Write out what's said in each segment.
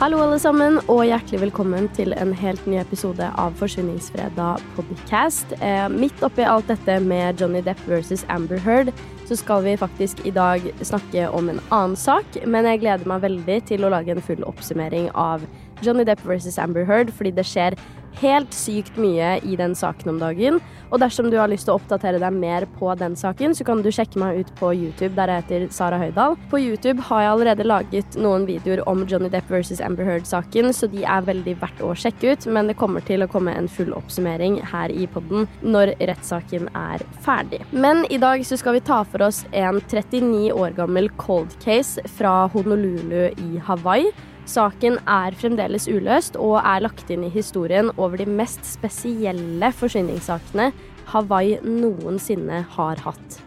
Hallo, alle sammen, og hjertelig velkommen til en helt ny episode av Forsvinningsfredag podcast. Eh, midt oppi alt dette med Johnny Depp versus Amber Heard, så skal vi faktisk i dag snakke om en annen sak. Men jeg gleder meg veldig til å lage en full oppsummering av Johnny Depp versus Amber Heard, fordi det skjer helt sykt mye i den saken om dagen. Og dersom du har lyst til å oppdatere deg mer på den saken, så kan du sjekke meg ut på YouTube, der jeg heter Sara Høydahl. På YouTube har jeg allerede laget noen videoer om Johnny Depp versus Amber Heard-saken, så de er veldig verdt å sjekke ut. Men det kommer til å komme en full oppsummering her i podden når rettssaken er ferdig. Men i dag så skal vi ta for oss en 39 år gammel cold case fra Honolulu i Hawaii Saken er fremdeles uløst og er lagt inn i historien over de mest spesielle forsvinningssakene Hawaii noensinne har hatt.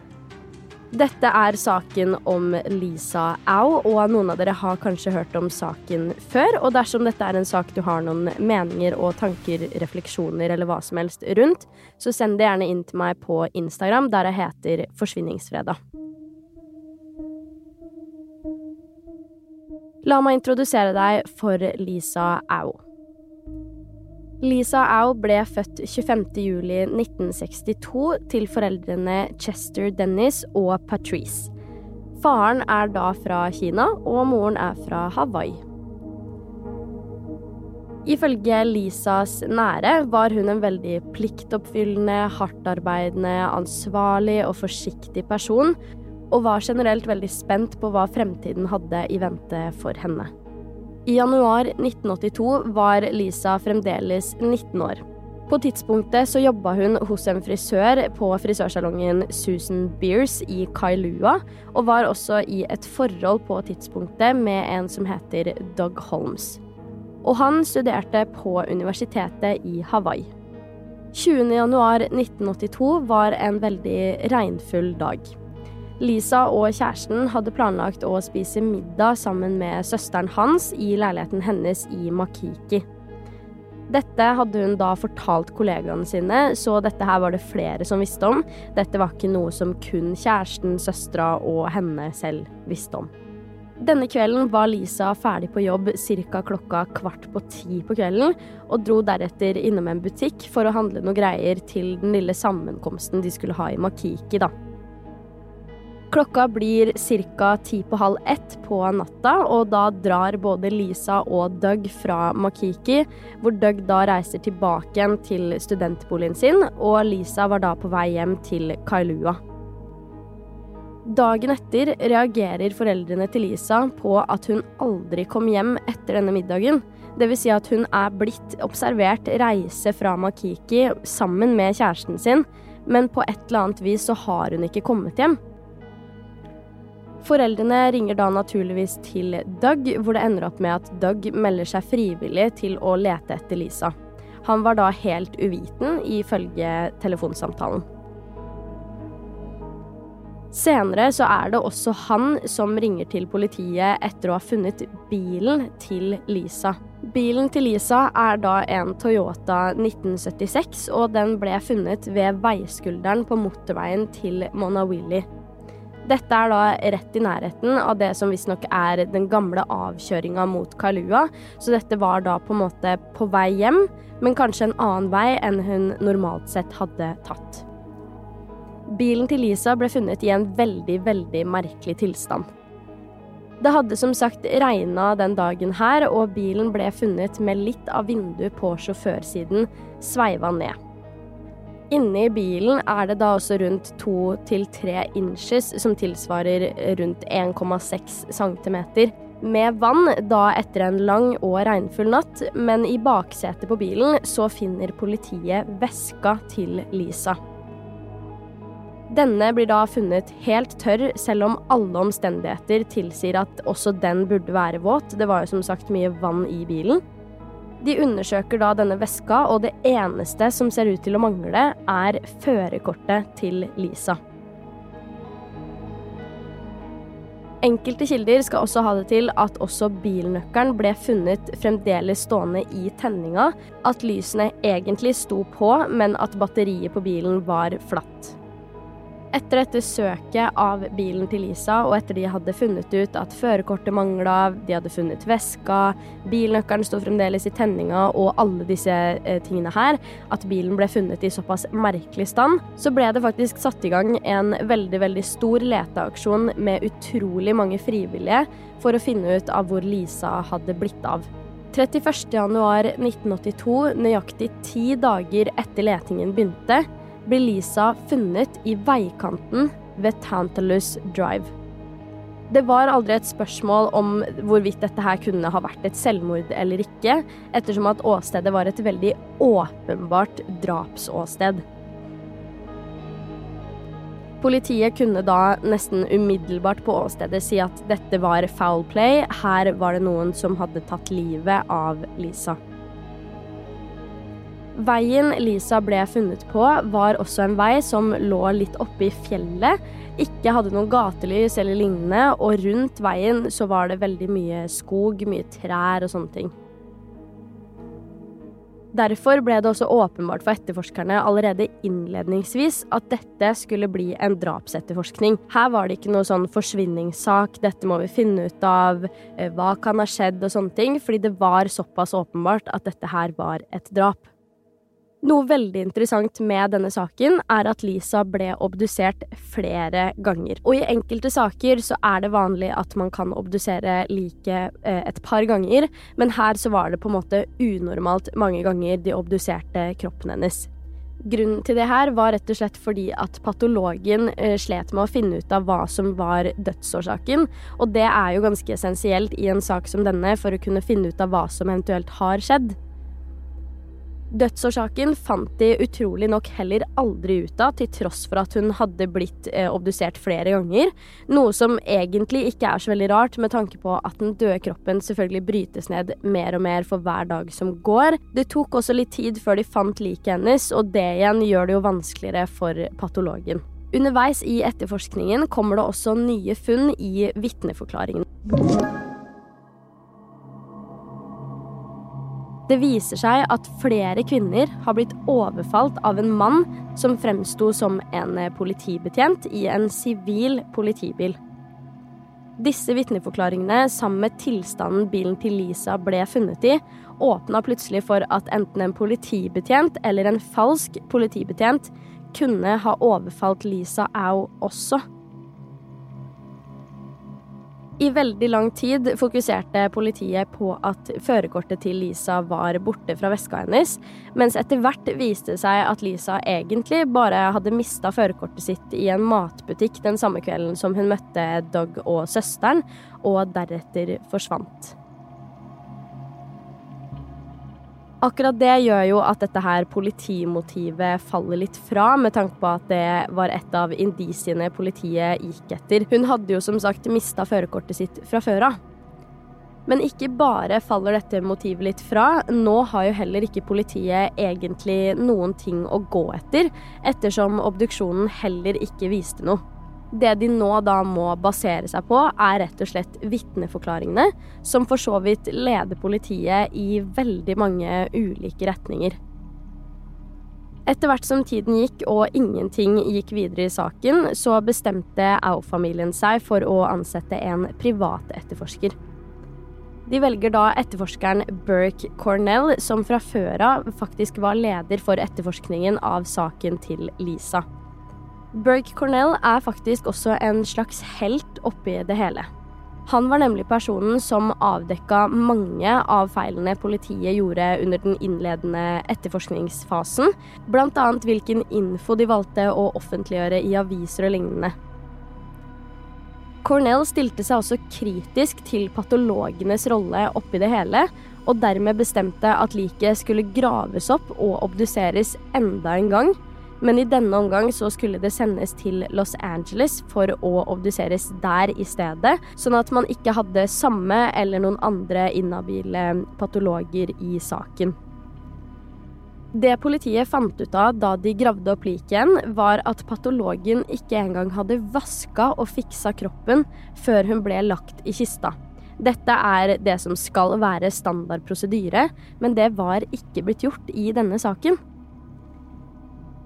Dette er saken om Lisa Au, og noen av dere har kanskje hørt om saken før. Og dersom dette er en sak du har noen meninger og tanker, refleksjoner eller hva som helst rundt, så send det gjerne inn til meg på Instagram, der jeg heter Forsvinningsfredag. La meg introdusere deg for Lisa Au. Lisa Au ble født 25.07.1962 til foreldrene Chester Dennis og Patrice. Faren er da fra Kina, og moren er fra Hawaii. Ifølge Lisas nære var hun en veldig pliktoppfyllende, hardtarbeidende, ansvarlig og forsiktig person og var generelt veldig spent på hva fremtiden hadde i vente for henne. I januar 1982 var Lisa fremdeles 19 år. På tidspunktet så jobba hun hos en frisør på frisørsalongen Susan Beers i Kailua, og var også i et forhold på tidspunktet med en som heter Doug Holmes. Og han studerte på universitetet i Hawaii. 20.1.1982 var en veldig regnfull dag. Lisa og kjæresten hadde planlagt å spise middag sammen med søsteren hans i leiligheten hennes i Makiki. Dette hadde hun da fortalt kollegaene sine, så dette her var det flere som visste om. Dette var ikke noe som kun kjæresten, søstera og henne selv visste om. Denne kvelden var Lisa ferdig på jobb ca. klokka kvart på ti på kvelden, og dro deretter innom en butikk for å handle noen greier til den lille sammenkomsten de skulle ha i Makiki, da. Klokka blir ca. ti på halv ett på natta, og da drar både Lisa og Doug fra Makiki, hvor Doug da reiser tilbake igjen til studentboligen sin, og Lisa var da på vei hjem til Kailua. Dagen etter reagerer foreldrene til Lisa på at hun aldri kom hjem etter denne middagen. Dvs. Si at hun er blitt observert reise fra Makiki sammen med kjæresten sin, men på et eller annet vis så har hun ikke kommet hjem. Foreldrene ringer da naturligvis til Doug, hvor det ender opp med at Doug melder seg frivillig til å lete etter Lisa. Han var da helt uviten, ifølge telefonsamtalen. Senere så er det også han som ringer til politiet etter å ha funnet bilen til Lisa. Bilen til Lisa er da en Toyota 1976, og den ble funnet ved veiskulderen på motorveien til Monawili. Dette er da rett i nærheten av det som visstnok er den gamle avkjøringa mot Kalua, så dette var da på en måte på vei hjem, men kanskje en annen vei enn hun normalt sett hadde tatt. Bilen til Lisa ble funnet i en veldig, veldig merkelig tilstand. Det hadde som sagt regna den dagen her, og bilen ble funnet med litt av vinduet på sjåførsiden sveiva ned. Inne i bilen er det da også rundt to til tre inches, som tilsvarer rundt 1,6 cm, med vann da etter en lang og regnfull natt, men i baksetet på bilen så finner politiet veska til Lisa. Denne blir da funnet helt tørr, selv om alle omstendigheter tilsier at også den burde være våt. Det var jo som sagt mye vann i bilen. De undersøker da denne veska, og det eneste som ser ut til å mangle, er førerkortet til Lisa. Enkelte kilder skal også ha det til at også bilnøkkelen ble funnet fremdeles stående i tenninga, at lysene egentlig sto på, men at batteriet på bilen var flatt. Etter dette søket av bilen til Lisa, og etter de hadde funnet ut at førerkortet mangla, de hadde funnet veska, bilnøkkelen sto fremdeles i tenninga og alle disse eh, tingene her, at bilen ble funnet i såpass merkelig stand, så ble det faktisk satt i gang en veldig, veldig stor leteaksjon med utrolig mange frivillige for å finne ut av hvor Lisa hadde blitt av. 31.1.1982, nøyaktig ti dager etter letingen begynte, blir Lisa funnet i veikanten ved Tantalus Drive. Det var aldri et spørsmål om hvorvidt dette her kunne ha vært et selvmord eller ikke, ettersom at åstedet var et veldig åpenbart drapsåsted. Politiet kunne da nesten umiddelbart på åstedet si at dette var foul play, her var det noen som hadde tatt livet av Lisa. Veien Lisa ble funnet på, var også en vei som lå litt oppe i fjellet. Ikke hadde noen gatelys eller lignende, og rundt veien så var det veldig mye skog, mye trær og sånne ting. Derfor ble det også åpenbart for etterforskerne allerede innledningsvis at dette skulle bli en drapsetterforskning. Her var det ikke noe sånn forsvinningssak, dette må vi finne ut av, eh, hva kan ha skjedd og sånne ting, fordi det var såpass åpenbart at dette her var et drap. Noe veldig interessant med denne saken er at Lisa ble obdusert flere ganger. Og i enkelte saker så er det vanlig at man kan obdusere like eh, et par ganger, men her så var det på en måte unormalt mange ganger de obduserte kroppen hennes. Grunnen til det her var rett og slett fordi at patologen eh, slet med å finne ut av hva som var dødsårsaken, og det er jo ganske essensielt i en sak som denne for å kunne finne ut av hva som eventuelt har skjedd. Dødsårsaken fant de utrolig nok heller aldri ut av, til tross for at hun hadde blitt eh, obdusert flere ganger. Noe som egentlig ikke er så veldig rart, med tanke på at den døde kroppen selvfølgelig brytes ned mer og mer for hver dag som går. Det tok også litt tid før de fant liket hennes, og det igjen gjør det jo vanskeligere for patologen. Underveis i etterforskningen kommer det også nye funn i vitneforklaringen. Det viser seg at flere kvinner har blitt overfalt av en mann som fremsto som en politibetjent i en sivil politibil. Disse vitneforklaringene, sammen med tilstanden bilen til Lisa ble funnet i, åpna plutselig for at enten en politibetjent eller en falsk politibetjent kunne ha overfalt Lisa Au også. I veldig lang tid fokuserte politiet på at førerkortet til Lisa var borte fra veska hennes, mens etter hvert viste det seg at Lisa egentlig bare hadde mista førerkortet sitt i en matbutikk den samme kvelden som hun møtte Doug og søsteren, og deretter forsvant. Akkurat det gjør jo at dette her politimotivet faller litt fra, med tanke på at det var et av indisiene politiet gikk etter. Hun hadde jo som sagt mista førerkortet sitt fra før av. Men ikke bare faller dette motivet litt fra, nå har jo heller ikke politiet egentlig noen ting å gå etter, ettersom obduksjonen heller ikke viste noe. Det de nå da må basere seg på, er rett og slett vitneforklaringene, som for så vidt leder politiet i veldig mange ulike retninger. Etter hvert som tiden gikk og ingenting gikk videre i saken, så bestemte Au-familien seg for å ansette en privat etterforsker. De velger da etterforskeren Burke Cornell, som fra før av faktisk var leder for etterforskningen av saken til Lisa. Burke Cornell er faktisk også en slags helt oppi det hele. Han var nemlig personen som avdekka mange av feilene politiet gjorde under den innledende etterforskningsfasen, bl.a. hvilken info de valgte å offentliggjøre i aviser og lignende. Cornell stilte seg også kritisk til patologenes rolle oppi det hele, og dermed bestemte at liket skulle graves opp og obduseres enda en gang, Men i denne omgang så skulle det sendes til Los Angeles for å obduseres der i stedet, sånn at man ikke hadde samme eller noen andre inhabile patologer i saken. Det politiet fant ut av da de gravde opp liket, var at patologen ikke engang hadde vaska og fiksa kroppen før hun ble lagt i kista. Dette er det som skal være standard prosedyre, men det var ikke blitt gjort i denne saken.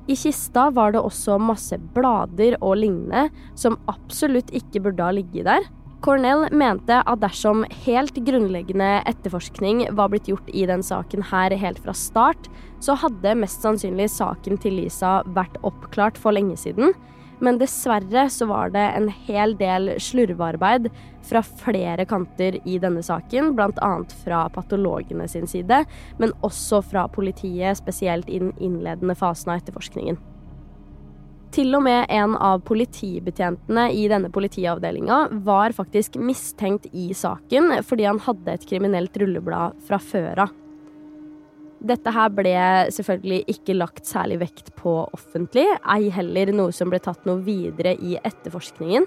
I kista var det også masse blader og lignende som absolutt ikke burde ha ligget der, Cornell mente at dersom helt grunnleggende etterforskning var blitt gjort i den saken her helt fra start, så hadde mest sannsynlig saken til Lisa vært oppklart for lenge siden. Men dessverre så var det en hel del slurvearbeid fra flere kanter i denne saken, bl.a. fra patologene sin side, men også fra politiet, spesielt i den innledende fasen av etterforskningen. Til og med en av politibetjentene i denne politiavdelinga var faktisk mistenkt i saken fordi han hadde et kriminelt rulleblad fra før av. Dette her ble selvfølgelig ikke lagt særlig vekt på offentlig, ei heller noe som ble tatt noe videre i etterforskningen.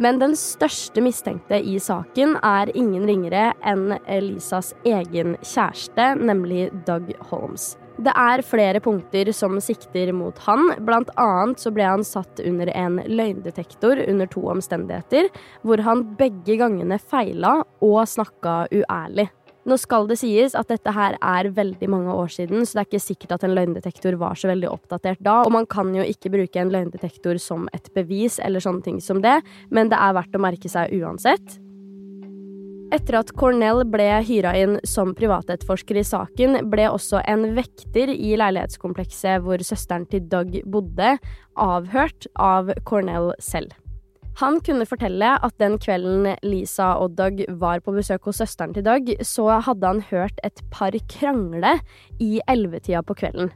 Men den største mistenkte i saken er ingen ringere enn Elisas egen kjæreste, nemlig Doug Holmes. Det er flere punkter som sikter mot han. Blant annet så ble han satt under en løgndetektor under to omstendigheter, hvor han begge gangene feila og snakka uærlig. Nå skal det sies at dette her er veldig mange år siden, så det er ikke sikkert at en løgndetektor var så veldig oppdatert da, og man kan jo ikke bruke en løgndetektor som et bevis eller sånne ting som det, men det er verdt å merke seg uansett. Etter at Cornell ble hyra inn som privatetterforsker i saken, ble også en vekter i leilighetskomplekset hvor søsteren til Doug bodde, avhørt av Cornell selv. Han kunne fortelle at den kvelden Lisa og Doug var på besøk hos søsteren til Doug, så hadde han hørt et par krangle i ellevetida på kvelden.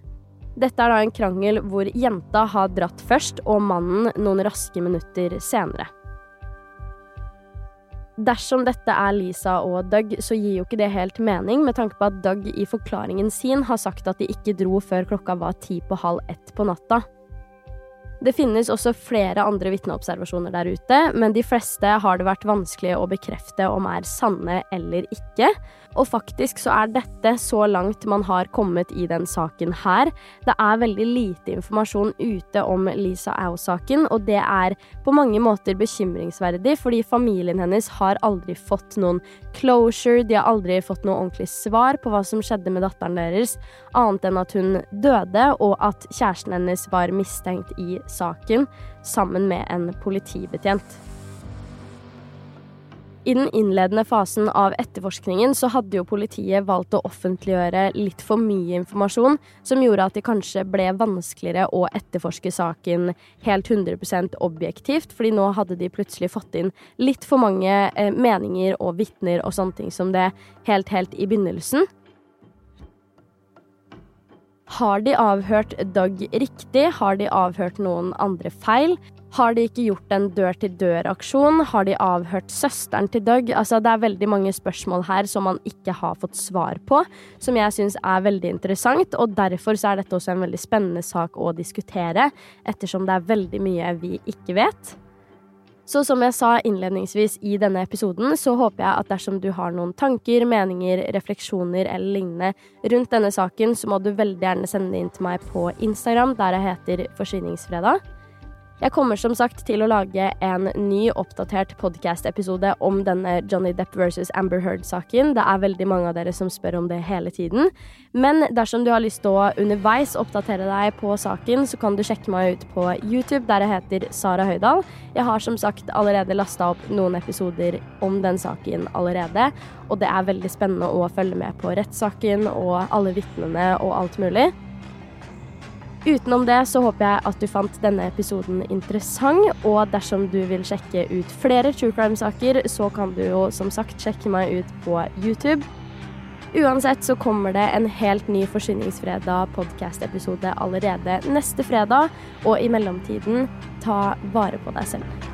Dette er da en krangel hvor jenta har dratt først, og mannen noen raske minutter senere. Dersom dette er Lisa og Doug, så gir jo ikke det helt mening, med tanke på at Doug i forklaringen sin har sagt at de ikke dro før klokka var ti på halv ett på natta. Det finnes også flere andre vitneobservasjoner der ute, men de fleste har det vært vanskelig å bekrefte om er sanne eller ikke. Og faktisk så er dette så langt man har kommet i den saken her. Det er veldig lite informasjon ute om Lisa Au-saken, og det er på mange måter bekymringsverdig, fordi familien hennes har aldri fått noen closure, de har aldri fått noe ordentlig svar på hva som skjedde med datteren deres, annet enn at hun døde, og at kjæresten hennes var mistenkt i saken sammen med en politibetjent. I den innledende fasen av etterforskningen så hadde jo politiet valgt å offentliggjøre litt for mye informasjon, som gjorde at det kanskje ble vanskeligere å etterforske saken helt 100% objektivt, fordi nå hadde de plutselig fått inn litt for mange eh, meninger og vitner og sånne ting som det helt, helt i begynnelsen. Har de avhørt Doug riktig? Har de avhørt noen andre feil? Har de ikke gjort en dør-til-dør-aksjon? Har de avhørt søsteren til Doug? Altså, det er veldig mange spørsmål her som man ikke har fått svar på, som jeg syns er veldig interessant. Og derfor er dette også en veldig spennende sak å diskutere, ettersom det er veldig mye vi ikke vet. Så som jeg sa innledningsvis i denne episoden, så håper jeg at dersom du har noen tanker, meninger, refleksjoner eller lignende rundt denne saken, så må du veldig gjerne sende det inn til meg på Instagram, der jeg heter Forsyningsfredag. Jeg kommer som sagt til å lage en ny oppdatert podkast-episode om denne Johnny Depp versus Amber Heard-saken. Det er veldig mange av dere som spør om det hele tiden. Men dersom du har lyst til å underveis oppdatere deg på saken, så kan du sjekke meg ut på YouTube, der jeg heter Sara Høydahl. Jeg har som sagt allerede lasta opp noen episoder om den saken allerede, og det er veldig spennende å følge med på rettssaken og alle vitnene og alt mulig. Utenom det så håper jeg at du fant denne episoden interessant, og dersom du vil sjekke ut flere true crime-saker, så kan du jo som sagt sjekke meg ut på YouTube. Uansett så kommer det en helt ny Forsyningsfredag podkast-episode allerede neste fredag, og i mellomtiden, ta vare på deg selv.